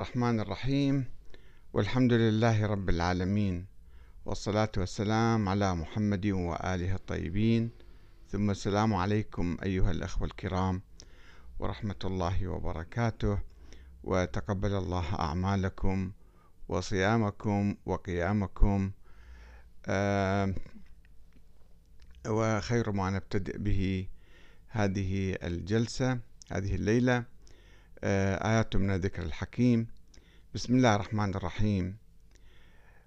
الرحمن الرحيم. والحمد لله رب العالمين. والصلاة والسلام على محمد وآله الطيبين. ثم السلام عليكم أيها الأخوة الكرام. ورحمة الله وبركاته. وتقبل الله أعمالكم وصيامكم وقيامكم. آه وخير ما نبتدئ به هذه الجلسة هذه الليلة. آيات من الذكر الحكيم. بسم الله الرحمن الرحيم.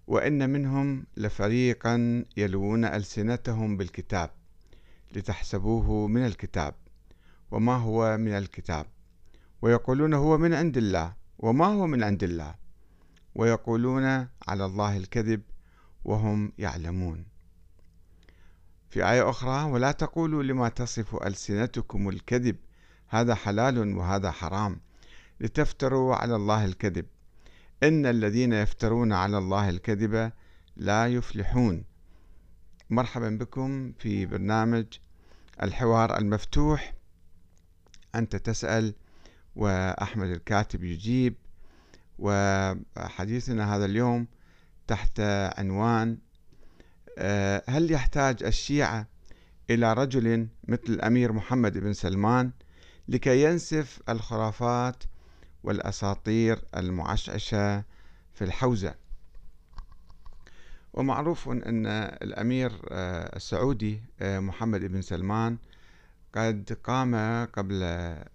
وإن منهم لفريقا يلوون ألسنتهم بالكتاب لتحسبوه من الكتاب. وما هو من الكتاب؟ ويقولون هو من عند الله. وما هو من عند الله؟ ويقولون على الله الكذب وهم يعلمون. في آية أخرى ولا تقولوا لما تصف ألسنتكم الكذب هذا حلال وهذا حرام. لتفتروا على الله الكذب. إن الذين يفترون على الله الكذب لا يفلحون. مرحبا بكم في برنامج الحوار المفتوح. أنت تسأل وأحمد الكاتب يجيب. وحديثنا هذا اليوم تحت عنوان آه، هل يحتاج الشيعة إلى رجل مثل الأمير محمد بن سلمان لكي ينسف الخرافات والأساطير المعشعشة في الحوزة. ومعروف أن الأمير آه، السعودي آه، محمد بن سلمان قد قام قبل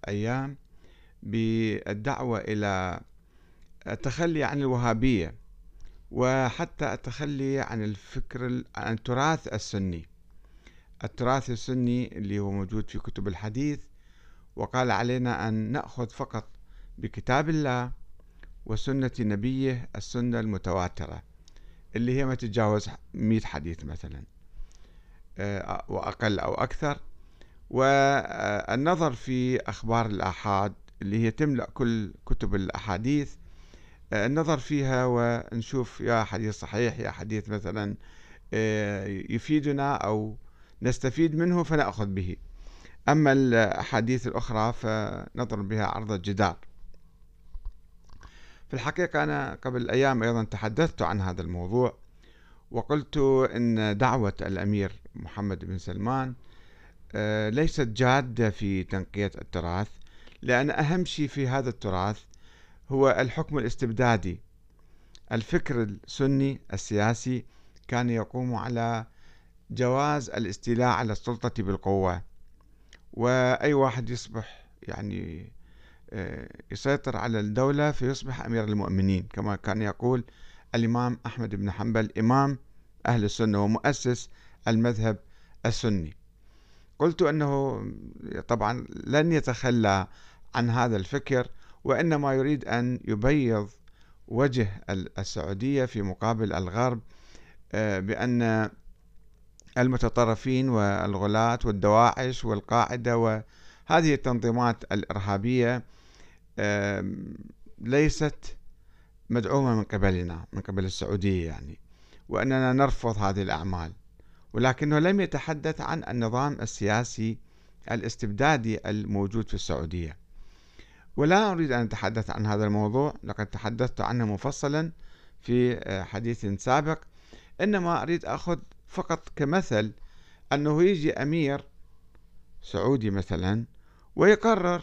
أيام بالدعوة إلى التخلي عن الوهابية وحتى التخلي عن الفكر عن التراث السني. التراث السني اللي هو موجود في كتب الحديث وقال علينا أن نأخذ فقط بكتاب الله وسنة نبيه السنة المتواترة اللي هي ما تتجاوز 100 حديث مثلا آه، وأقل أو أكثر. والنظر في أخبار الآحاد اللي هي تملأ كل كتب الأحاديث آه، النظر فيها ونشوف يا حديث صحيح يا حديث مثلا آه، يفيدنا أو نستفيد منه فنأخذ به. أما الأحاديث الأخرى فنضرب بها عرض الجدار. في الحقيقة أنا قبل أيام أيضا تحدثت عن هذا الموضوع وقلت إن دعوة الأمير محمد بن سلمان آه، ليست جادة في تنقية التراث لأن أهم شيء في هذا التراث هو الحكم الاستبدادي. الفكر السني السياسي كان يقوم على جواز الاستيلاء على السلطة بالقوة. وأي واحد يصبح يعني آه، يسيطر على الدولة فيصبح أمير المؤمنين. كما كان يقول الإمام أحمد بن حنبل إمام أهل السنة ومؤسس المذهب السني. قلت أنه طبعا لن يتخلى عن هذا الفكر وإنما يريد أن يبيض وجه السعودية في مقابل الغرب آه، بأن المتطرفين والغلاة والدواعش والقاعدة وهذه التنظيمات الإرهابية ليست مدعومة من قبلنا من قبل السعودية يعني وأننا نرفض هذه الأعمال. ولكنه لم يتحدث عن النظام السياسي الاستبدادي الموجود في السعودية. ولا أريد أن أتحدث عن هذا الموضوع لقد تحدثت عنه مفصلا في آه، حديث سابق. إنما أريد أخذ فقط كمثل أنه يجي أمير سعودي مثلا ويقرر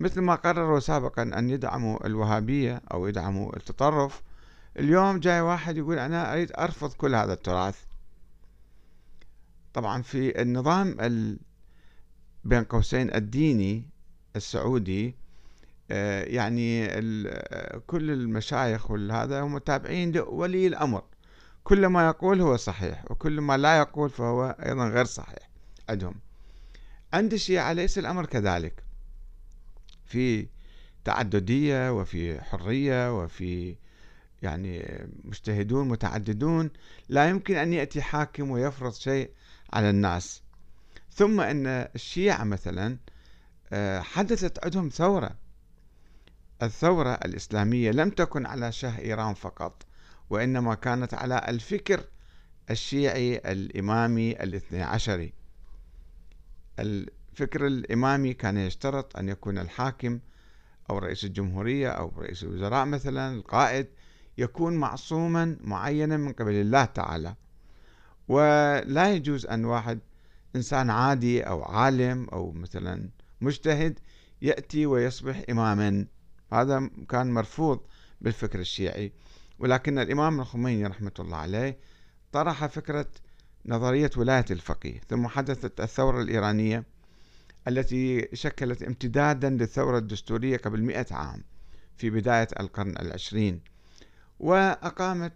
مثل ما قرروا سابقا أن يدعموا الوهابية أو يدعموا التطرف اليوم جاي واحد يقول أنا أريد أرفض كل هذا التراث. طبعا في النظام بين قوسين الديني السعودي آه، يعني كل المشايخ والهذا هم تابعين لولي الأمر. كل ما يقول هو صحيح وكل ما لا يقول فهو أيضا غير صحيح. عندهم عند الشيعة ليس الأمر كذلك. في تعددية وفي حرية وفي يعني مجتهدون متعددون لا يمكن أن يأتي حاكم ويفرض شيء على الناس. ثم أن الشيعة مثلا آه، حدثت عندهم ثورة. الثورة الإسلامية لم تكن على شه إيران فقط. وإنما كانت على الفكر الشيعي الإمامي الاثني عشري. الفكر الإمامي كان يشترط أن يكون الحاكم أو رئيس الجمهورية أو رئيس الوزراء مثلا القائد يكون معصوما معينا من قبل الله تعالى. ولا يجوز أن واحد إنسان عادي أو عالم أو مثلا مجتهد يأتي ويصبح إماما. هذا كان مرفوض بالفكر الشيعي. ولكن الإمام الخميني رحمة الله عليه طرح فكرة نظرية ولاية الفقيه ثم حدثت الثورة الإيرانية التي شكلت امتدادا للثورة الدستورية قبل مئة عام في بداية القرن العشرين. وأقامت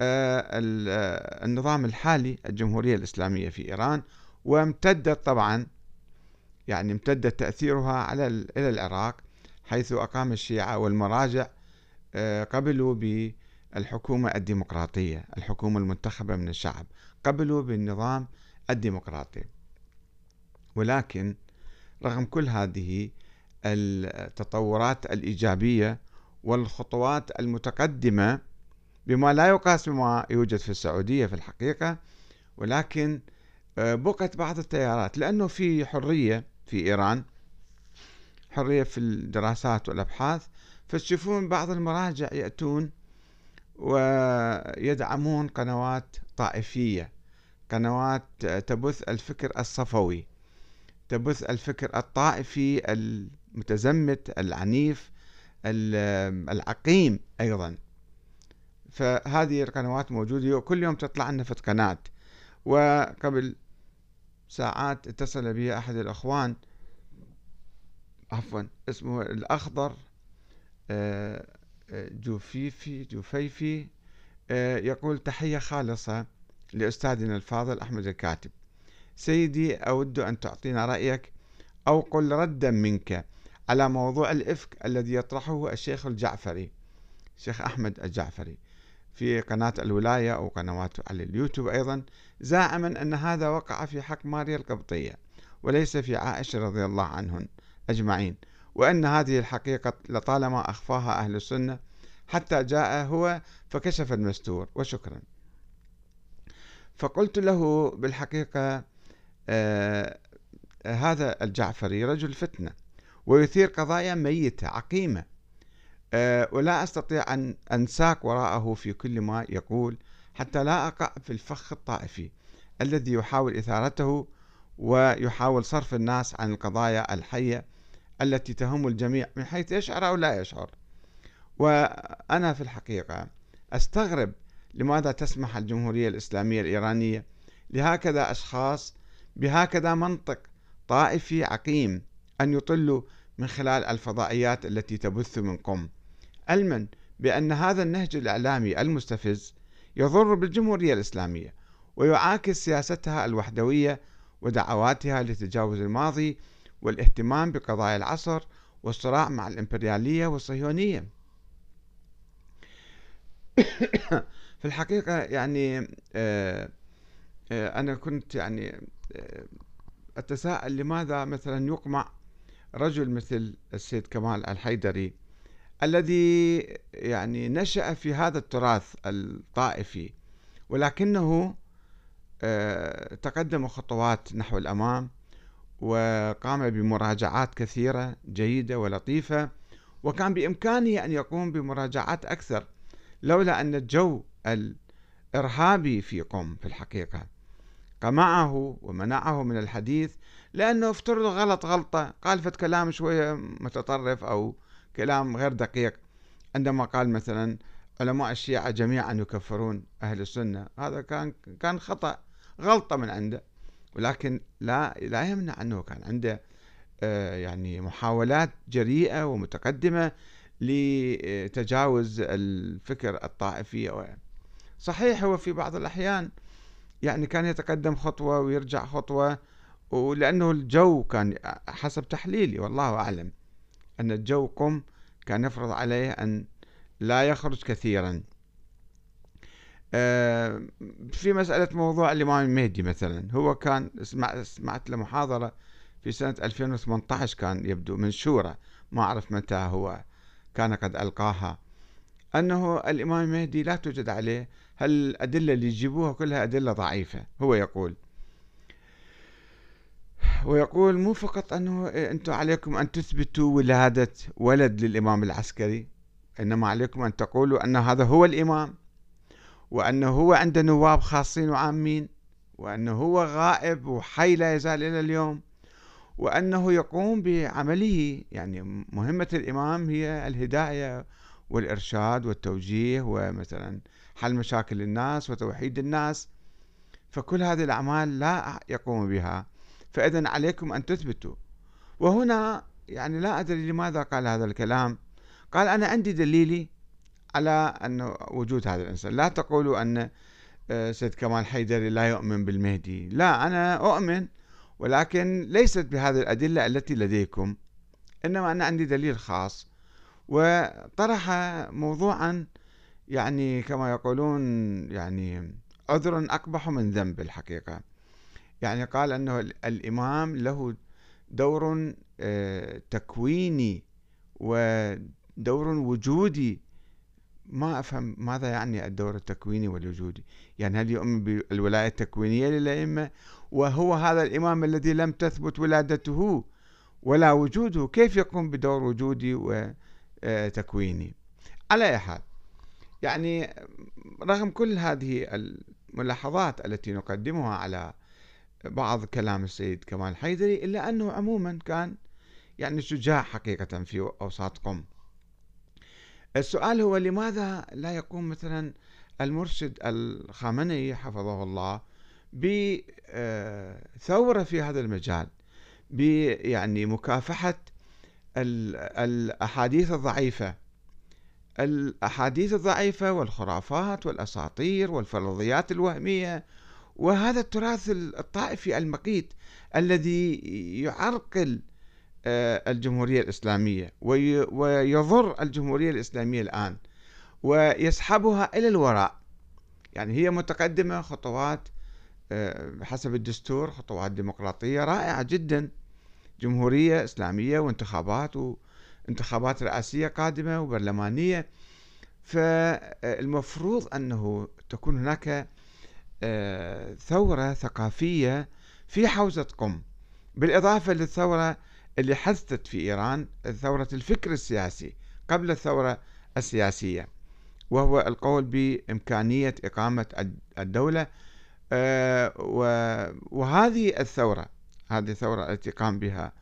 آه، آه، النظام الحالي الجمهورية الإسلامية في إيران وامتدت طبعا يعني امتد تأثيرها على إلى العراق حيث أقام الشيعة والمراجع قبلوا بالحكومة الديمقراطية الحكومة المنتخبة من الشعب. قبلوا بالنظام الديمقراطي. ولكن رغم كل هذه التطورات الإيجابية والخطوات المتقدمة بما لا يقاس بما يوجد في السعودية في الحقيقة ولكن آه، بقت بعض التيارات. لأنه في حرية في إيران حرية في الدراسات والأبحاث فتشوفون بعض المراجع يأتون ويدعمون قنوات طائفية. قنوات تبث الفكر الصفوي تبث الفكر الطائفي المتزمت العنيف العقيم أيضا. فهذه القنوات موجودة. وكل يوم تطلع لنا في قناة. وقبل ساعات اتصل بي أحد الأخوان عفوا اسمه الأخضر جوفيفي جوفيفي آه، يقول تحية خالصة لأستاذنا الفاضل أحمد الكاتب. سيدي أود أن تعطينا رأيك أو قل ردا منك على موضوع الإفك الذي يطرحه الشيخ الجعفري الشيخ أحمد الجعفري في قناة الولاية أو قنوات على اليوتيوب أيضا. زاعما أن هذا وقع في حق ماريا القبطية وليس في عائشة رضي الله عنهن أجمعين. وأن هذه الحقيقة لطالما أخفاها أهل السنة حتى جاء هو فكشف المستور وشكرا. فقلت له بالحقيقة آه هذا الجعفري رجل فتنة ويثير قضايا ميتة عقيمة آه ولا أستطيع أن أنساق وراءه في كل ما يقول حتى لا أقع في الفخ الطائفي الذي يحاول إثارته ويحاول صرف الناس عن القضايا الحية التي تهم الجميع من حيث يشعر أو لا يشعر. وأنا في الحقيقة أستغرب لماذا تسمح الجمهورية الإسلامية الإيرانية لهكذا أشخاص بهكذا منطق طائفي عقيم أن يطلوا من خلال الفضائيات التي تبث من قم علما بأن هذا النهج الإعلامي المستفز يضر بالجمهورية الإسلامية ويعاكس سياستها الوحدوية ودعواتها لتجاوز الماضي والاهتمام بقضايا العصر والصراع مع الإمبريالية والصهيونية. في الحقيقة يعني آه، آه، أنا كنت يعني آه، أتساءل لماذا مثلا يقمع رجل مثل السيد كمال الحيدري الذي يعني نشأ في هذا التراث الطائفي ولكنه تقدم خطوات نحو الأمام وقام بمراجعات كثيرة جيدة ولطيفة وكان بإمكانه أن يقوم بمراجعات أكثر لولا أن الجو الإرهابي في قم في الحقيقة. قمعه ومنعه من الحديث لأنه افترض غلط غلطة قال فت كلام شوية متطرف أو كلام غير دقيق عندما قال مثلا علماء الشيعة جميعا يكفرون أهل السنة. هذا كان كان خطأ غلطة من عنده. ولكن لا لا يمنع أنه كان عنده آه، يعني محاولات جريئة ومتقدمة لتجاوز الفكر الطائفي. صحيح هو في بعض الأحيان يعني كان يتقدم خطوة ويرجع خطوة ولأنه الجو كان حسب تحليلي والله أعلم أن الجو قم كان يفرض عليه أن لا يخرج كثيرا. في مسألة موضوع الإمام المهدي مثلا. هو كان سمعت له محاضرة في سنة 2018 كان يبدو منشورة ما أعرف متى هو كان قد ألقاها. أنه الإمام المهدي لا توجد عليه. هل الأدلة اللي يجيبوها كلها أدلة ضعيفة؟ هو يقول. ويقول مو فقط أنه أنتم عليكم أن تثبتوا ولادة ولد للإمام العسكري إنما عليكم أن تقولوا أن هذا هو الإمام. وأنه هو عنده نواب خاصين وعامين وأنه هو غائب وحي لا يزال إلى اليوم وأنه يقوم بعمله. يعني مهمة الإمام هي الهداية والإرشاد والتوجيه ومثلا حل مشاكل الناس وتوحيد الناس. فكل هذه الأعمال لا يقوم بها. فإذا عليكم أن تثبتوا. وهنا يعني لا أدري لماذا قال هذا الكلام. قال أنا عندي دليلي على أن وجود هذا الإنسان. لا تقولوا أن آه، سيد كمال حيدري لا يؤمن بالمهدي. لا أنا أؤمن ولكن ليست بهذه الأدلة التي لديكم إنما أنا عندي دليل خاص. وطرح موضوعا يعني كما يقولون يعني عذر أقبح من ذنب الحقيقة. يعني قال أنه الإمام له دور آه، تكويني ودور وجودي ما أفهم ماذا يعني الدور التكويني والوجودي. يعني هل يؤمن بالولاية التكوينية للأئمة وهو هذا الإمام الذي لم تثبت ولادته ولا وجوده؟ كيف يقوم بدور وجودي وتكويني؟ على أي حال يعني رغم كل هذه الملاحظات التي نقدمها على بعض كلام السيد كمال حيدري إلا أنه عموما كان يعني شجاع حقيقة في أوساط قم. السؤال هو لماذا لا يقوم مثلا المرشد الخامنئي حفظه الله بثورة في هذا المجال يعني مكافحة الأحاديث الضعيفة. الأحاديث الضعيفة والخرافات والأساطير والفرضيات الوهمية وهذا التراث الطائفي المقيت الذي يعرقل آه، الجمهورية الإسلامية ويضر الجمهورية الإسلامية الآن ويسحبها إلى الوراء. يعني هي متقدمة خطوات آه، حسب الدستور خطوات ديمقراطية رائعة جدا. جمهورية إسلامية وانتخابات وانتخابات رئاسية قادمة وبرلمانية. فالمفروض أنه تكون هناك آه، ثورة ثقافية في حوزة قم. بالإضافة للثورة اللي حدثت في إيران ثورة الفكر السياسي قبل الثورة السياسية وهو القول بإمكانية إقامة الدولة آه، وهذه الثورة هذه الثورة التي قام بها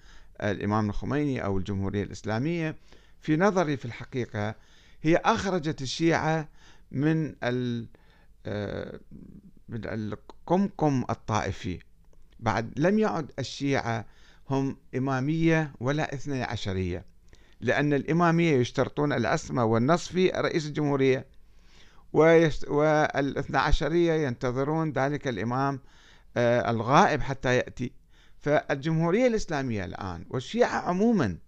الإمام الخميني أو الجمهورية الإسلامية في نظري في الحقيقة هي أخرجت الشيعة من آه، القمقم الطائفي. بعد لم يعد الشيعة هم إمامية ولا إثنى عشرية. لأن الإمامية يشترطون الأسمى والنص في رئيس الجمهورية والاثنى عشرية ينتظرون ذلك الإمام آه، الغائب حتى يأتي. فالجمهورية الإسلامية الآن والشيعة عموما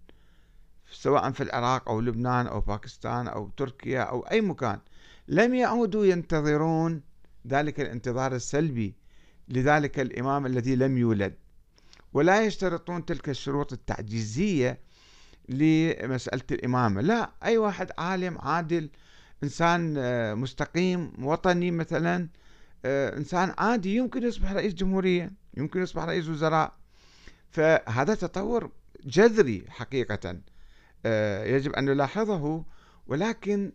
سواء في العراق أو لبنان أو باكستان أو تركيا أو أي مكان لم يعودوا ينتظرون ذلك الانتظار السلبي لذلك الإمام الذي لم يولد. ولا يشترطون تلك الشروط التعجيزية لمسألة الإمامة. لا أي واحد عالم عادل إنسان آه، مستقيم وطني مثلا آه، إنسان عادي يمكن يصبح رئيس جمهورية يمكن يصبح رئيس وزراء. فهذا تطور جذري حقيقة آه، يجب أن نلاحظه. ولكن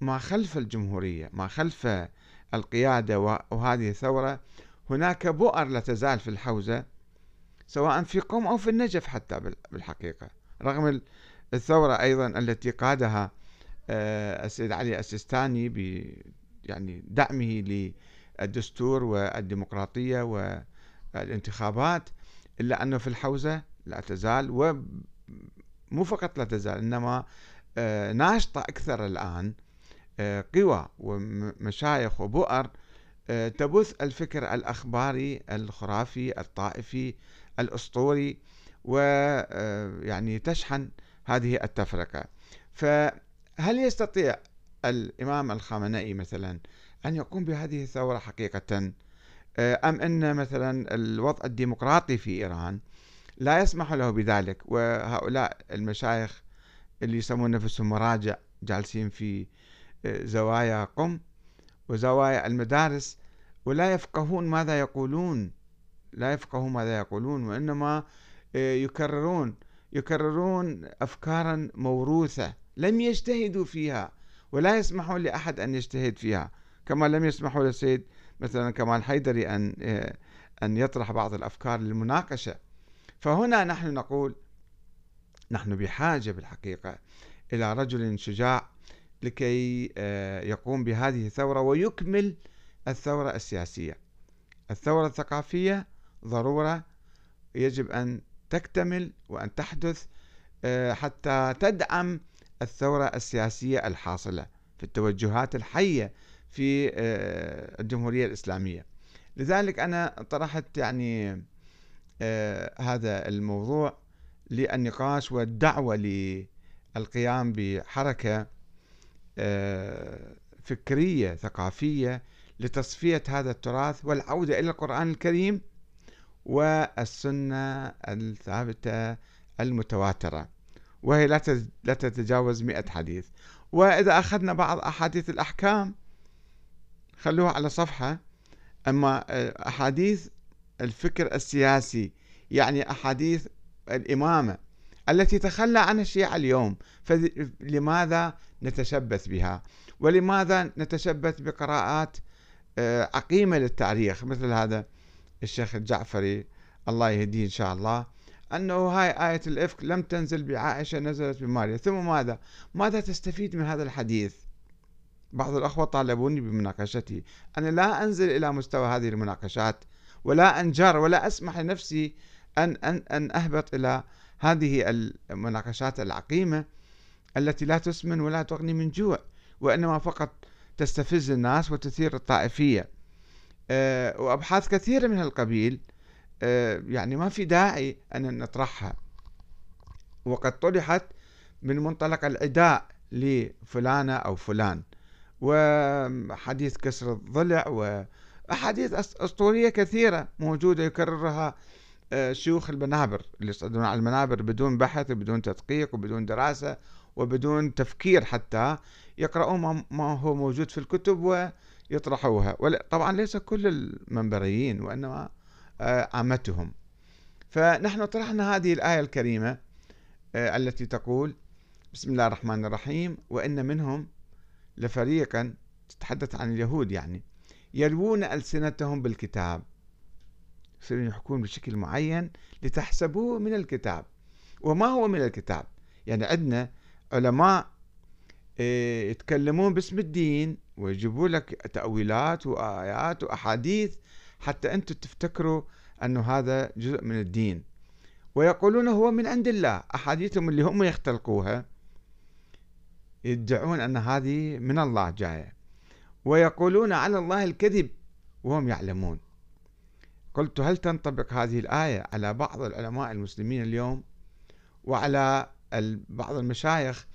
ما خلف الجمهورية ما خلف القيادة وهذه الثورة هناك بؤر لا تزال في الحوزة. سواء في قم أو في النجف حتى بالحقيقة. رغم الثورة أيضا التي قادها آه، السيد علي السيستاني ب يعني دعمه للدستور والديمقراطية والانتخابات إلا أنه في الحوزة لا تزال ومو فقط لا تزال إنما آه، ناشطة أكثر الآن آه، قوى ومشايخ وبؤر تبث الفكر الأخباري الخرافي الطائفي الأسطوري ويعني تشحن هذه التفرقة. فهل يستطيع الإمام الخامنئي مثلا أن يقوم بهذه الثورة حقيقة؟ أم أن مثلا الوضع الديمقراطي في إيران لا يسمح له بذلك؟ وهؤلاء المشايخ اللي يسمون نفسهم مراجع جالسين في زوايا قم وزوايا المدارس ولا يفقهون ماذا يقولون لا يفقهون ماذا يقولون وإنما آه، يكررون يكررون أفكارا موروثة لم يجتهدوا فيها ولا يسمحون لأحد أن يجتهد فيها. كما لم يسمحوا للسيد مثلا كمال حيدري أن آه، أن يطرح بعض الأفكار للمناقشة. فهنا نحن نقول نحن بحاجة بالحقيقة إلى رجل شجاع لكي آه، يقوم بهذه الثورة ويكمل الثورة السياسية. الثورة الثقافية ضرورة يجب أن تكتمل وأن تحدث آه، حتى تدعم الثورة السياسية الحاصلة في التوجهات الحية في آه، الجمهورية الإسلامية. لذلك أنا طرحت يعني هذا الموضوع للنقاش والدعوة للقيام بحركة آه، فكرية ثقافية لتصفية هذا التراث والعودة إلى القرآن الكريم. والسنة الثابتة المتواترة وهي لا تتجاوز مئة حديث. وإذا أخذنا بعض أحاديث الأحكام خلوها على صفحة. أما آه، أحاديث الفكر السياسي يعني أحاديث الإمامة التي تخلى عنها الشيعة اليوم فلماذا نتشبث بها؟ ولماذا نتشبث بقراءات آه، عقيمة للتاريخ مثل هذا؟ الشيخ الجعفري الله يهديه إن شاء الله أنه هاي آية الإفك لم تنزل بعائشة نزلت بماريا. ثم ماذا؟ ماذا تستفيد من هذا الحديث؟ بعض الأخوة طالبوني بمناقشتي أنا لا أنزل إلى مستوى هذه المناقشات ولا أنجر ولا أسمح لنفسي أن, أن, أن أهبط إلى هذه المناقشات العقيمة التي لا تسمن ولا تغني من جوع وإنما فقط تستفز الناس وتثير الطائفية. وأبحاث كثيرة من هالقبيل آه، يعني ما في داعي أن نطرحها. وقد طرحت من منطلق العداء لفلانة أو فلان وحديث كسر الضلع وأحاديث أسطورية كثيرة موجودة يكررها آه، شيوخ المنابر اللي يصعدون على المنابر بدون بحث وبدون تدقيق وبدون دراسة وبدون تفكير حتى يقرؤون ما هو موجود في الكتب ويطرحوها طبعا ليس كل المنبريين وإنما آه، عامتهم. فنحن طرحنا هذه الآية الكريمة آه، التي تقول بسم الله الرحمن الرحيم وإن منهم لفريقا تتحدث عن اليهود يعني يلوون ألسنتهم بالكتاب. يصيرون يحكون بشكل معين لتحسبوه من الكتاب. وما هو من الكتاب؟ يعني عندنا علماء آه، يتكلمون باسم الدين ويجيبوا لك تأويلات وآيات وأحاديث حتى أنتم تفتكروا أنه هذا جزء من الدين. ويقولون هو من عند الله. أحاديثهم اللي هم يختلقوها يدعون أن هذه من الله جاية. ويقولون على الله الكذب وهم يعلمون. قلت هل تنطبق هذه الآية على بعض العلماء المسلمين اليوم؟ وعلى بعض المشايخ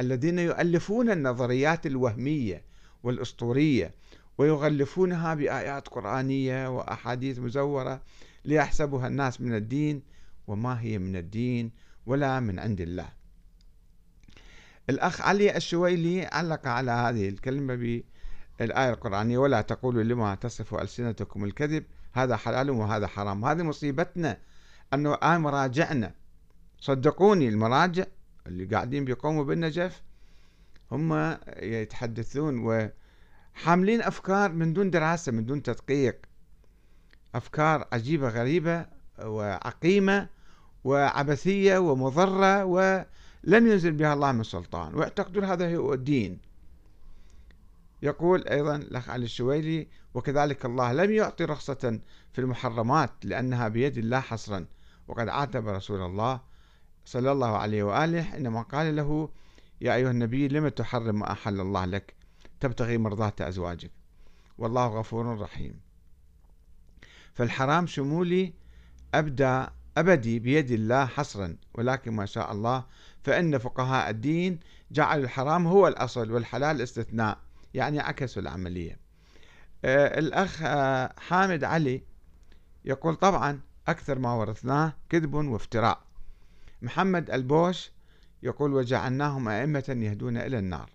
الذين يؤلفون النظريات الوهمية والأسطورية ويغلفونها بآيات قرآنية وأحاديث مزورة ليحسبها الناس من الدين وما هي من الدين ولا من عند الله. الأخ علي الشويلي علق على هذه الكلمة بالآية القرآنية ولا تقولوا لما تصف ألسنتكم الكذب هذا حلال وهذا حرام. هذه مصيبتنا أنه آن مراجعنا. صدقوني المراجع اللي قاعدين بيقوموا بالنجف هم يتحدثون وحاملين أفكار من دون دراسة من دون تدقيق. أفكار عجيبة غريبة وعقيمة وعبثية ومضرة ولم ينزل بها الله من سلطان. ويعتقدون هذا هو الدين. يقول أيضا الأخ علي الشويلي وكذلك الله لم يعطي رخصة في المحرمات لأنها بيد الله حصرا. وقد عاتب رسول الله صلى الله عليه وآله حينما قال له يا أيها النبي لم تحرم ما أحل الله لك؟ تبتغي مرضات أزواجك. والله غفور رحيم. فالحرام شمولي أبدا أبدي بيد الله حصرا ولكن ما شاء الله فإن فقهاء الدين جعلوا الحرام هو الأصل والحلال استثناء يعني عكسوا العملية. آه الأخ آه حامد علي يقول طبعا أكثر ما ورثناه كذب وافتراء. محمد البوش يقول وجعلناهم أئمة يهدون إلى النار.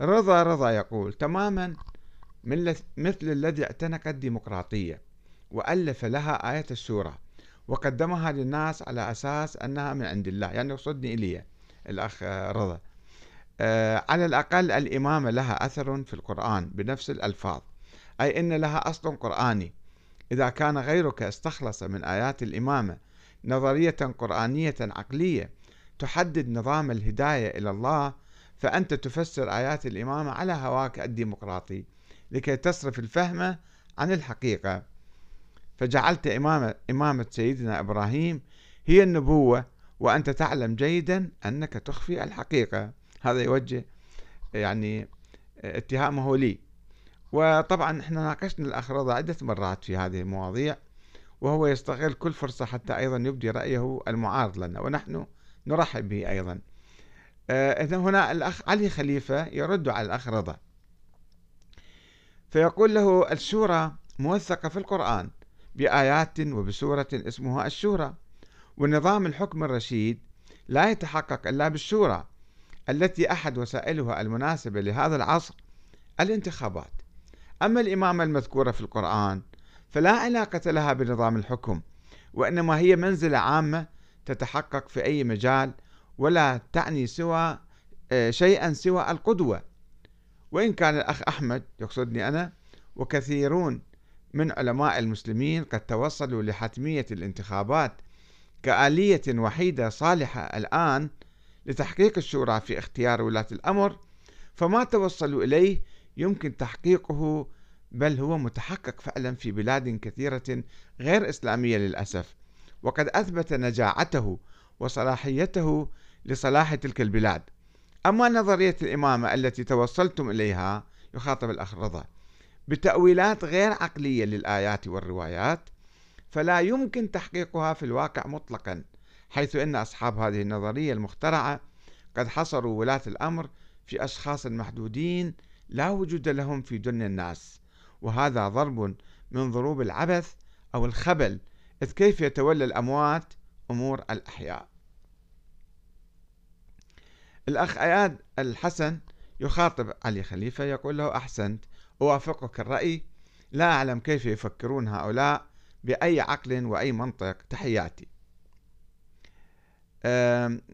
رضا رضا يقول تماما مثل الذي اعتنق الديمقراطية وألف لها آية السورة وقدمها للناس على أساس أنها من عند الله. يعني يقصدني إلي. الأخ رضا. آه، على الأقل الإمامة لها أثر في القرآن بنفس الألفاظ. أي أن لها أصل قرآني. إذا كان غيرك استخلص من آيات الإمامة نظرية قرآنية عقلية تحدد نظام الهداية إلى الله فأنت تفسر آيات الإمامة على هواك الديمقراطي لكي تصرف الفهم عن الحقيقة. فجعلت إمامة, إمامة سيدنا إبراهيم هي النبوة وأنت تعلم جيدا أنك تخفي الحقيقة. هذا يوجه يعني اتهامه لي. وطبعا إحنا ناقشنا الأخ رضا عدة مرات في هذه المواضيع وهو يستغل كل فرصة حتى أيضا يبدي رأيه المعارض لنا. ونحن نرحب به أيضا. آه، إذا هنا الأخ علي خليفة يرد على الأخ رضا. فيقول له السورة موثقة في القرآن بآيات وبسورة اسمها الشورى. ونظام الحكم الرشيد لا يتحقق إلا بالشورى التي أحد وسائلها المناسبة لهذا العصر الانتخابات. أما الإمامة المذكورة في القرآن فلا علاقة لها بنظام الحكم وإنما هي منزلة عامة تتحقق في أي مجال ولا تعني سوى آه، شيئا سوى القدوة. وإن كان الأخ أحمد يقصدني أنا وكثيرون من علماء المسلمين قد توصلوا لحتمية الانتخابات كآلية وحيدة صالحة الآن لتحقيق الشورى في اختيار ولاة الأمر فما توصلوا إليه يمكن تحقيقه بل هو متحقق فعلا في بلاد كثيرة غير إسلامية للأسف. وقد أثبت نجاعته وصلاحيته لصلاح تلك البلاد. أما نظرية الإمامة التي توصلتم إليها يخاطب الأخ رضا بتأويلات غير عقلية للآيات والروايات فلا يمكن تحقيقها في الواقع مطلقا حيث أن أصحاب هذه النظرية المخترعة قد حصروا ولاة الأمر في أشخاص محدودين لا وجود لهم في دنيا الناس. وهذا ضرب من ضروب العبث أو الخبل إذ كيف يتولى الأموات أمور الأحياء؟ الأخ أياد الحسن يخاطب علي خليفة يقول له أحسنت أوافقك الرأي لا أعلم كيف يفكرون هؤلاء بأي عقل وأي منطق تحياتي.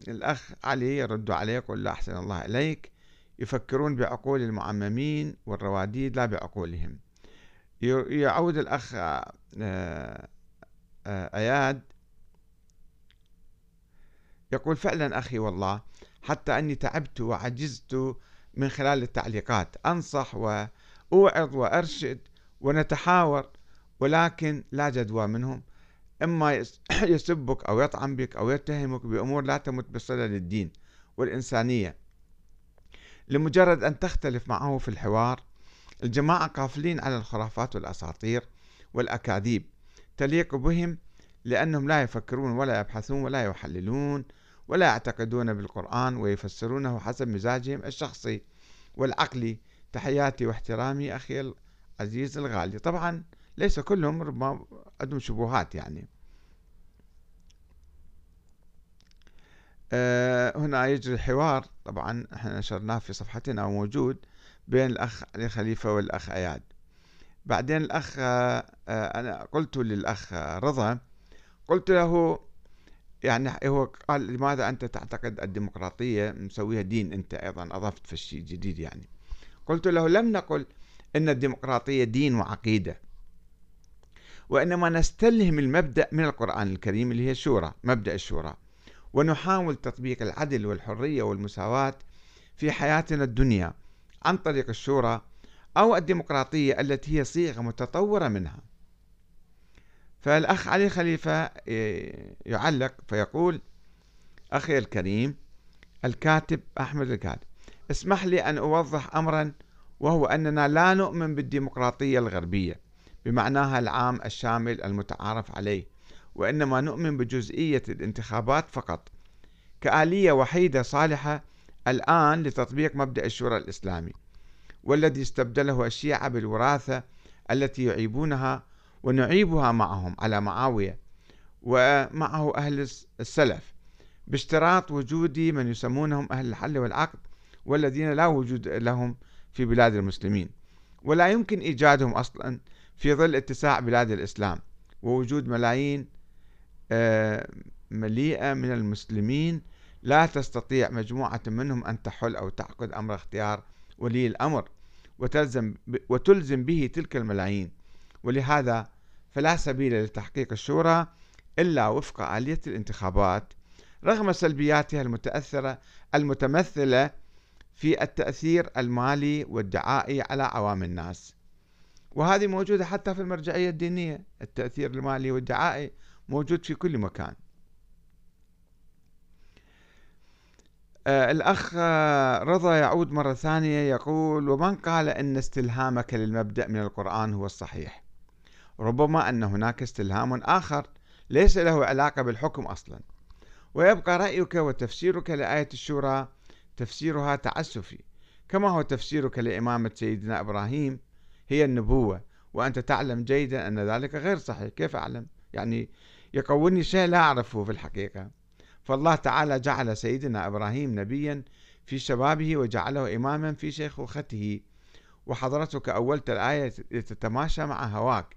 الأخ علي يرد عليه يقول لا أحسن الله إليك يفكرون بعقول المعممين والرواديد لا بعقولهم. يعود الأخ آه، أياد؟ يقول فعلا أخي والله حتى أني تعبت وعجزت من خلال التعليقات. أنصح وأوعظ وأرشد ونتحاور ولكن لا جدوى منهم. إما يسبك أو يطعن بك أو يتهمك بأمور لا تمت بصلة للدين والإنسانية. لمجرد أن تختلف معه في الحوار الجماعة قافلين على الخرافات والأساطير والأكاذيب. تليق بهم لأنهم لا يفكرون ولا يبحثون ولا يحللون ولا يعتقدون بالقرآن ويفسرونه حسب مزاجهم الشخصي والعقلي. تحياتي واحترامي أخي العزيز الغالي. طبعا ليس كلهم ربما عندهم شبهات يعني. أه هنا يجري حوار. طبعا إحنا نشرناه في صفحتنا وموجود بين الأخ علي خليفة والأخ أياد. بعدين الأخ أه أنا قلت للأخ رضا قلت له يعني هو قال لماذا أنت تعتقد الديمقراطية مسويها دين أنت أيضا؟ أضفت في الشيء جديد يعني. قلت له لم نقل أن الديمقراطية دين وعقيدة وإنما نستلهم المبدأ من القرآن الكريم اللي هي الشورى مبدأ الشورى ونحاول تطبيق العدل والحرية والمساواة في حياتنا الدنيا عن طريق الشورى أو الديمقراطية التي هي صيغة متطورة منها. فالأخ علي خليفة يعلق فيقول أخي الكريم الكاتب أحمد الكاتب اسمح لي أن أوضح أمرا وهو أننا لا نؤمن بالديمقراطية الغربية بمعناها العام الشامل المتعارف عليه وإنما نؤمن بجزئية الانتخابات فقط كآلية وحيدة صالحة الآن لتطبيق مبدأ الشورى الإسلامي. والذي استبدله الشيعة بالوراثة التي يعيبونها ونعيبها معهم على معاوية ومعه أهل السلف باشتراط وجود من يسمونهم أهل الحل والعقد والذين لا وجود لهم في بلاد المسلمين. ولا يمكن إيجادهم أصلا في ظل اتساع بلاد الإسلام ووجود ملايين آه، مليئة من المسلمين لا تستطيع مجموعة منهم أن تحل أو تعقد أمر اختيار ولي الأمر وتلزم وتلزم به تلك الملايين. ولهذا فلا سبيل لتحقيق الشورى إلا وفق آلية الانتخابات رغم سلبياتها المتأثرة المتمثلة في التأثير المالي والدعائي على عوام الناس. وهذه موجودة حتى في المرجعية الدينية. التأثير المالي والدعائي موجود في كل مكان. الأخ رضا يعود مرة ثانية يقول ومن قال أن استلهامك للمبدأ من القرآن هو الصحيح؟ ربما أن هناك استلهام آخر ليس له علاقة بالحكم أصلا. ويبقى رأيك وتفسيرك لآية الشورى تفسيرها تعسفي كما هو تفسيرك لإمامة سيدنا إبراهيم هي النبوة. وأنت تعلم جيدا أن ذلك غير صحيح. كيف أعلم؟ يعني يقولني شيء لا أعرفه في الحقيقة. فالله تعالى جعل سيدنا إبراهيم نبيا في شبابه وجعله إماما في شيخوخته. وحضرتك أولت الآية تتماشى مع هواك.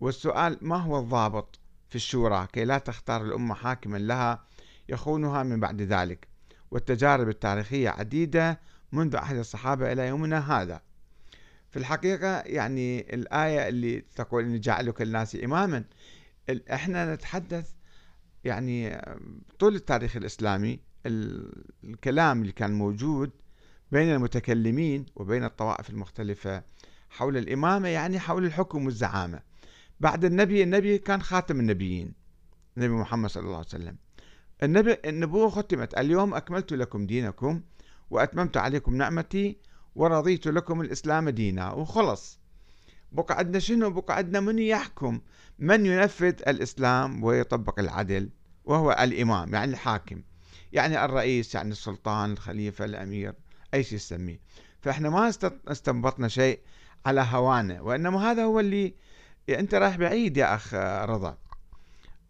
والسؤال ما هو الضابط في الشورى؟ كي لا تختار الأمة حاكما لها يخونها من بعد ذلك. والتجارب التاريخية عديدة منذ عهد الصحابة إلى يومنا هذا. في الحقيقة يعني الآية اللي تقول إني جعلك الناس إماما إحنا نتحدث يعني طول التاريخ الإسلامي الكلام اللي كان موجود بين المتكلمين وبين الطوائف المختلفة حول الإمامة يعني حول الحكم والزعامة. بعد النبي النبي كان خاتم النبيين النبي محمد صلى الله عليه وسلم. النبي النبوة ختمت. اليوم أكملت لكم دينكم وأتممت عليكم نعمتي ورضيت لكم الإسلام دينا. وخلص. بقى عندنا شنو؟ بقى عندنا من يحكم. من ينفذ الإسلام ويطبق العدل؟ وهو الإمام يعني الحاكم. يعني الرئيس يعني السلطان الخليفة الأمير أي شيء يسميه. فإحنا ما استنبطنا شيء على هوانا وإنما هذا هو اللي أنت رايح بعيد يا أخ رضا.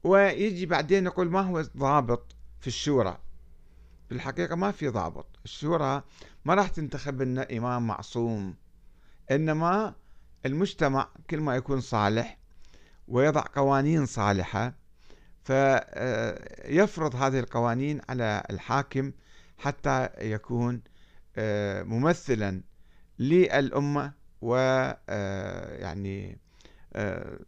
ويجي بعدين يقول ما هو الضابط في الشورى؟ في الحقيقة ما في ضابط. الشورى ما راح تنتخب لنا إمام معصوم. إنما المجتمع كل ما يكون صالح ويضع قوانين صالحة فيفرض هذه القوانين على الحاكم حتى يكون آه، ممثلا للأمة ويعني آه،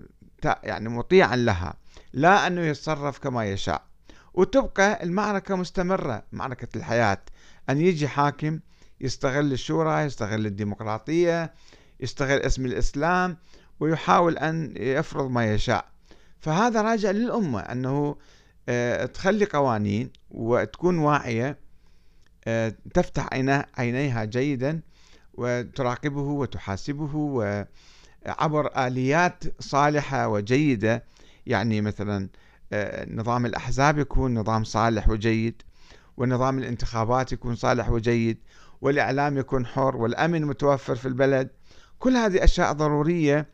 آه، يعني مطيعا لها لا أنه يتصرف كما يشاء. وتبقى المعركة مستمرة معركة الحياة أن يجي حاكم يستغل الشورى يستغل الديمقراطية يستغل اسم الإسلام ويحاول أن يفرض ما يشاء. فهذا راجع للأمة أنه آه، تخلي قوانين وتكون واعية آه، تفتح عينيها جيدا وتراقبه وتحاسبه وعبر آليات صالحة وجيدة. يعني مثلا آه، نظام الأحزاب يكون نظام صالح وجيد ونظام الانتخابات يكون صالح وجيد والإعلام يكون حر والأمن متوفر في البلد. كل هذه أشياء ضرورية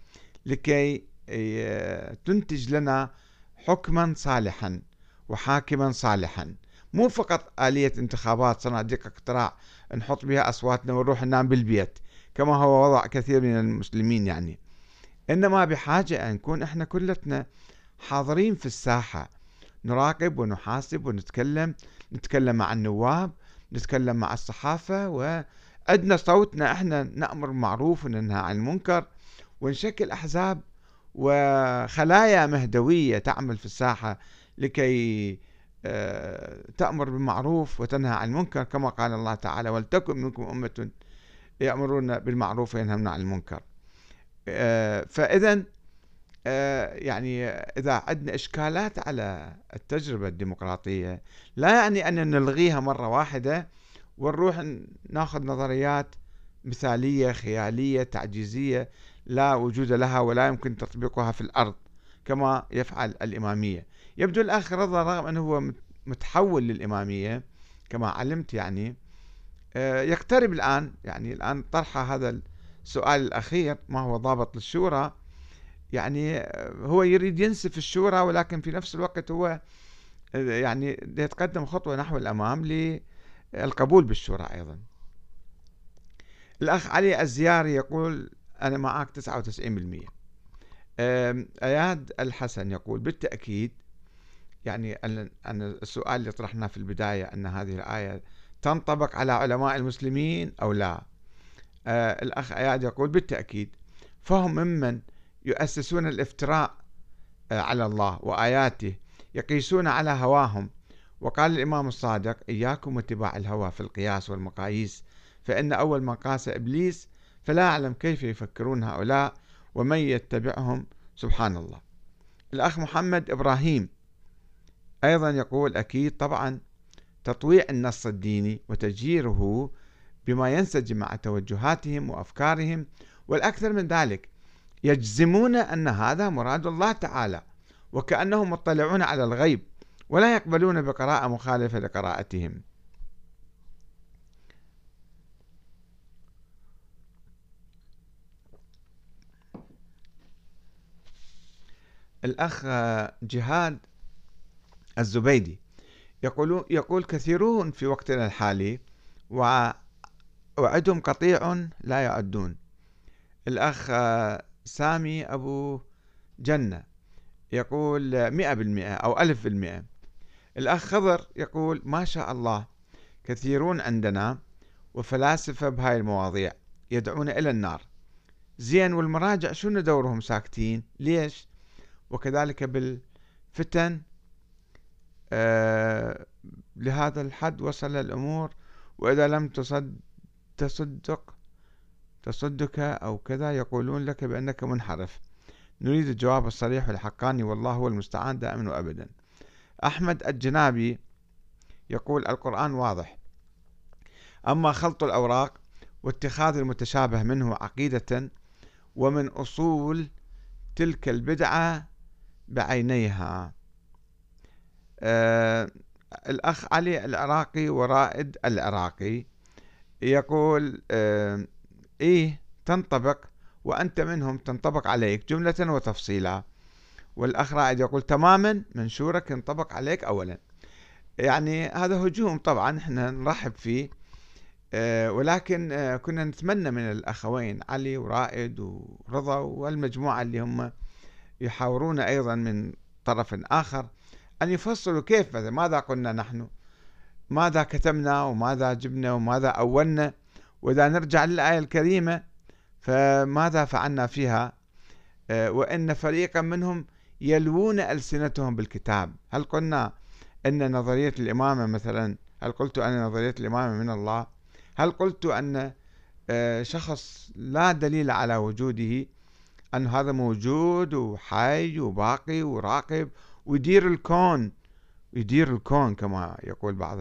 لكي آه، تنتج لنا حكما صالحا وحاكما صالحا. مو فقط آلية انتخابات صناديق اقتراع نحط بها أصواتنا ونروح ننام بالبيت كما هو وضع كثير من المسلمين يعني. إنما بحاجة أن نكون إحنا كلتنا حاضرين في الساحة. نراقب ونحاسب ونتكلم نتكلم مع النواب نتكلم مع الصحافة وعندنا صوتنا إحنا نأمر بالمعروف وننهى عن المنكر ونشكل أحزاب وخلايا مهدوية تعمل في الساحة لكي آه، تأمر بالمعروف وتنهى عن المنكر كما قال الله تعالى ولتكن منكم أمة يأمرون بالمعروف وينهون عن المنكر. آه، فإذا آه، يعني إذا عندنا إشكالات على التجربة الديمقراطية لا يعني أن نلغيها مرة واحدة ونروح ناخذ نظريات مثالية خيالية تعجيزية لا وجود لها ولا يمكن تطبيقها في الأرض كما يفعل الإمامية. يبدو الأخ رضا رغم أنه هو متحول للإمامية كما علمت يعني. آه، يقترب الآن يعني الآن طرح هذا السؤال الأخير ما هو ضابط للشورى؟ يعني هو يريد ينسف الشورى ولكن في نفس الوقت هو يعني يتقدم خطوة نحو الأمام للقبول بالشورى أيضا. الأخ علي الزياري يقول أنا معك 99% أياد الحسن يقول بالتأكيد يعني أن السؤال اللي طرحناه في البداية أن هذه الآية تنطبق على علماء المسلمين أو لا؟ آه الأخ أياد يقول بالتأكيد. فهم ممن يؤسسون الافتراء آه على الله وآياته يقيسون على هواهم. وقال الإمام الصادق إياكم واتباع الهوى في القياس والمقاييس فإن أول من قاس إبليس فلا أعلم كيف يفكرون هؤلاء ومن يتبعهم. سبحان الله الأخ محمد إبراهيم أيضا يقول أكيد طبعا تطويع النص الديني وتجيره بما ينسجم مع توجهاتهم وأفكارهم والأكثر من ذلك يجزمون أن هذا مراد الله تعالى وكأنهم مطلعون على الغيب ولا يقبلون بقراءة مخالفة لقراءتهم. الأخ جهاد الزبيدي يقول يقول كثيرون في وقتنا الحالي وعدهم قطيع لا يعدون. الأخ سامي أبو جنة يقول مئة بالمئة أو ألف بالمئة. الأخ خضر يقول ما شاء الله كثيرون عندنا وفلاسفة بهاي المواضيع يدعون إلى النار. زين والمراجع شنو دورهم ساكتين؟ ليش؟ وكذلك بالفتن آه لهذا الحد وصل الأمور وإذا لم تصد تصدق تصدك أو كذا يقولون لك بأنك منحرف. نريد الجواب الصريح والحقاني والله هو المستعان دائما وأبدا. أحمد الجنابي يقول القرآن واضح. أما خلط الأوراق واتخاذ المتشابه منه عقيدة ومن أصول تلك البدعة بعينيها. آه الأخ علي العراقي ورائد العراقي يقول آه إيه تنطبق وأنت منهم تنطبق عليك جملة وتفصيلا. والأخ رائد يقول تماما منشورك ينطبق عليك أولا. يعني هذا هجوم طبعا إحنا نرحب فيه آه ولكن آه كنا نتمنى من الأخوين علي ورائد ورضا والمجموعة اللي هم يحاورون أيضا من طرف آخر أن يفصلوا كيف مثلا ماذا قلنا نحن؟ ماذا كتمنا وماذا جبنا؟ وماذا أولنا؟ وإذا نرجع للآية الكريمة فماذا فعلنا فيها؟ آه، وإن فريقا منهم يلوون ألسنتهم بالكتاب. هل قلنا أن نظرية الإمامة مثلا هل قلت أن نظرية الإمامة من الله؟ هل قلت أن آه، شخص لا دليل على وجوده أن هذا موجود وحي وباقي وراقب ويدير الكون يدير الكون كما يقول بعض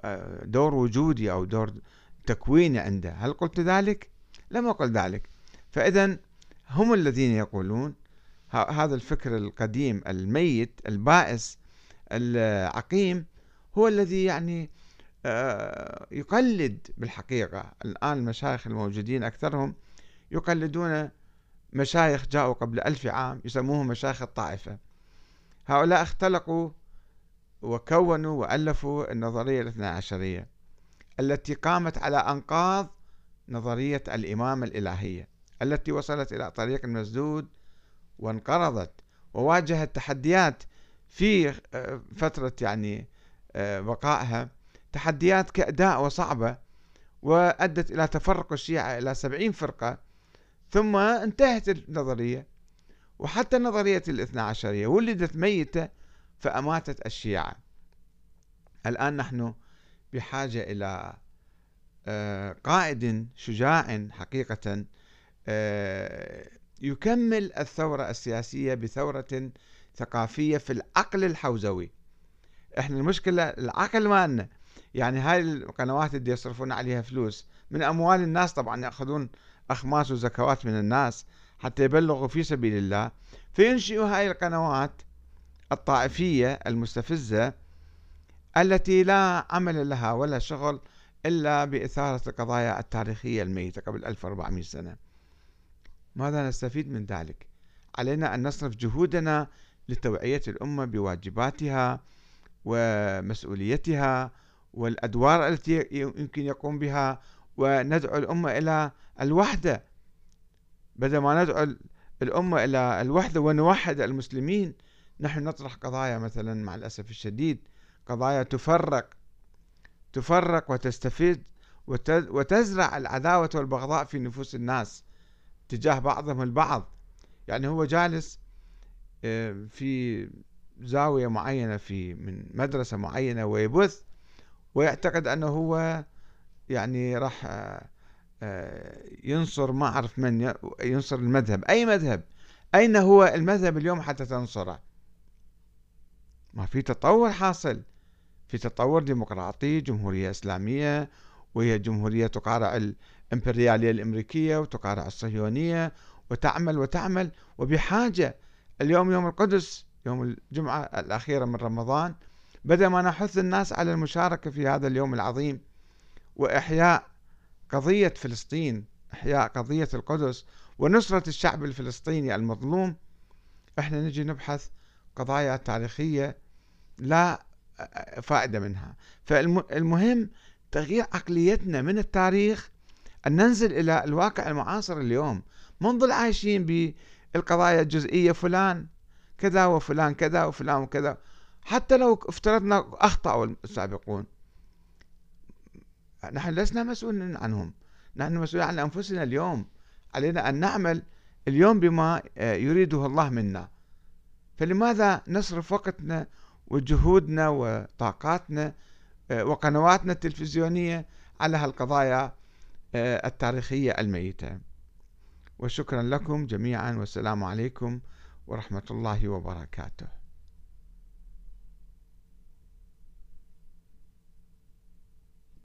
آه، دور وجودي أو دور تكويني عنده. هل قلت ذلك؟ لم أقل ذلك. فإذا هم الذين يقولون هذا الفكر القديم الميت البائس العقيم هو الذي يعني آه، يقلد بالحقيقة. الآن المشايخ الموجودين أكثرهم يقلدون مشايخ جاءوا قبل ألف عام يسموهم مشايخ الطائفة. هؤلاء اختلقوا وكونوا وألفوا النظرية الاثنى عشرية التي قامت على أنقاض نظرية الإمامة الإلهية التي وصلت إلى طريق مسدود وانقرضت وواجهت تحديات في آه، فترة يعني آه، بقائها تحديات كأداء وصعبة وأدت إلى تفرق الشيعة إلى سبعين فرقة ثم انتهت النظرية وحتى نظرية الاثنى عشرية ولدت ميتة فأماتت الشيعة. الآن نحن بحاجة إلى آه، قائد شجاع حقيقة يكمل الثورة السياسية بثورة ثقافية في العقل الحوزوي. إحنا المشكلة العقل مالنا. يعني هاي القنوات اللي يصرفون عليها فلوس من أموال الناس طبعا يأخذون أخماس وزكوات من الناس حتى يبلغوا في سبيل الله. فينشئوا هاي القنوات الطائفية المستفزة التي لا عمل لها ولا شغل إلا بإثارة القضايا التاريخية الميتة قبل 1400 سنة. ماذا نستفيد من ذلك؟ علينا أن نصرف جهودنا لتوعية الأمة بواجباتها ومسؤوليتها والأدوار التي يمكن يقوم بها وندعو الأمة إلى الوحدة بدل ما ندعو الأمة إلى الوحدة ونوحد المسلمين نحن نطرح قضايا مثلا مع الأسف الشديد قضايا تفرق تفرق وتستفيد وتزرع العداوة والبغضاء في نفوس الناس تجاه بعضهم البعض. يعني هو جالس آه، في زاوية معينة في من مدرسة معينة ويبث ويعتقد أنه هو يعني راح آه، آه، ينصر ما أعرف من ينصر المذهب. أي مذهب؟ أين هو المذهب اليوم حتى تنصره؟ ما في تطور حاصل. في تطور ديمقراطي جمهورية إسلامية وهي جمهورية تقارع الإمبريالية الأمريكية وتقارع الصهيونية وتعمل وتعمل وبحاجة اليوم يوم القدس يوم الجمعة الأخيرة من رمضان بدأ ما نحث الناس على المشاركة في هذا اليوم العظيم وإحياء قضية فلسطين إحياء قضية القدس ونصرة الشعب الفلسطيني المظلوم. إحنا نجي نبحث قضايا تاريخية لا فائدة منها. فالمهم تغيير عقليتنا من التاريخ أن ننزل إلى الواقع المعاصر اليوم. منظل عايشين بالقضايا الجزئية فلان كذا وفلان كذا وفلان وكذا. حتى لو افترضنا أخطأوا السابقون. نحن لسنا مسؤولين عنهم. نحن مسؤولين عن أنفسنا اليوم. علينا أن نعمل اليوم بما يريده الله منا. فلماذا نصرف وقتنا وجهودنا وطاقاتنا وقنواتنا التلفزيونية على هالقضايا؟ التاريخية الميتة. وشكرا لكم جميعا والسلام عليكم ورحمة الله وبركاته.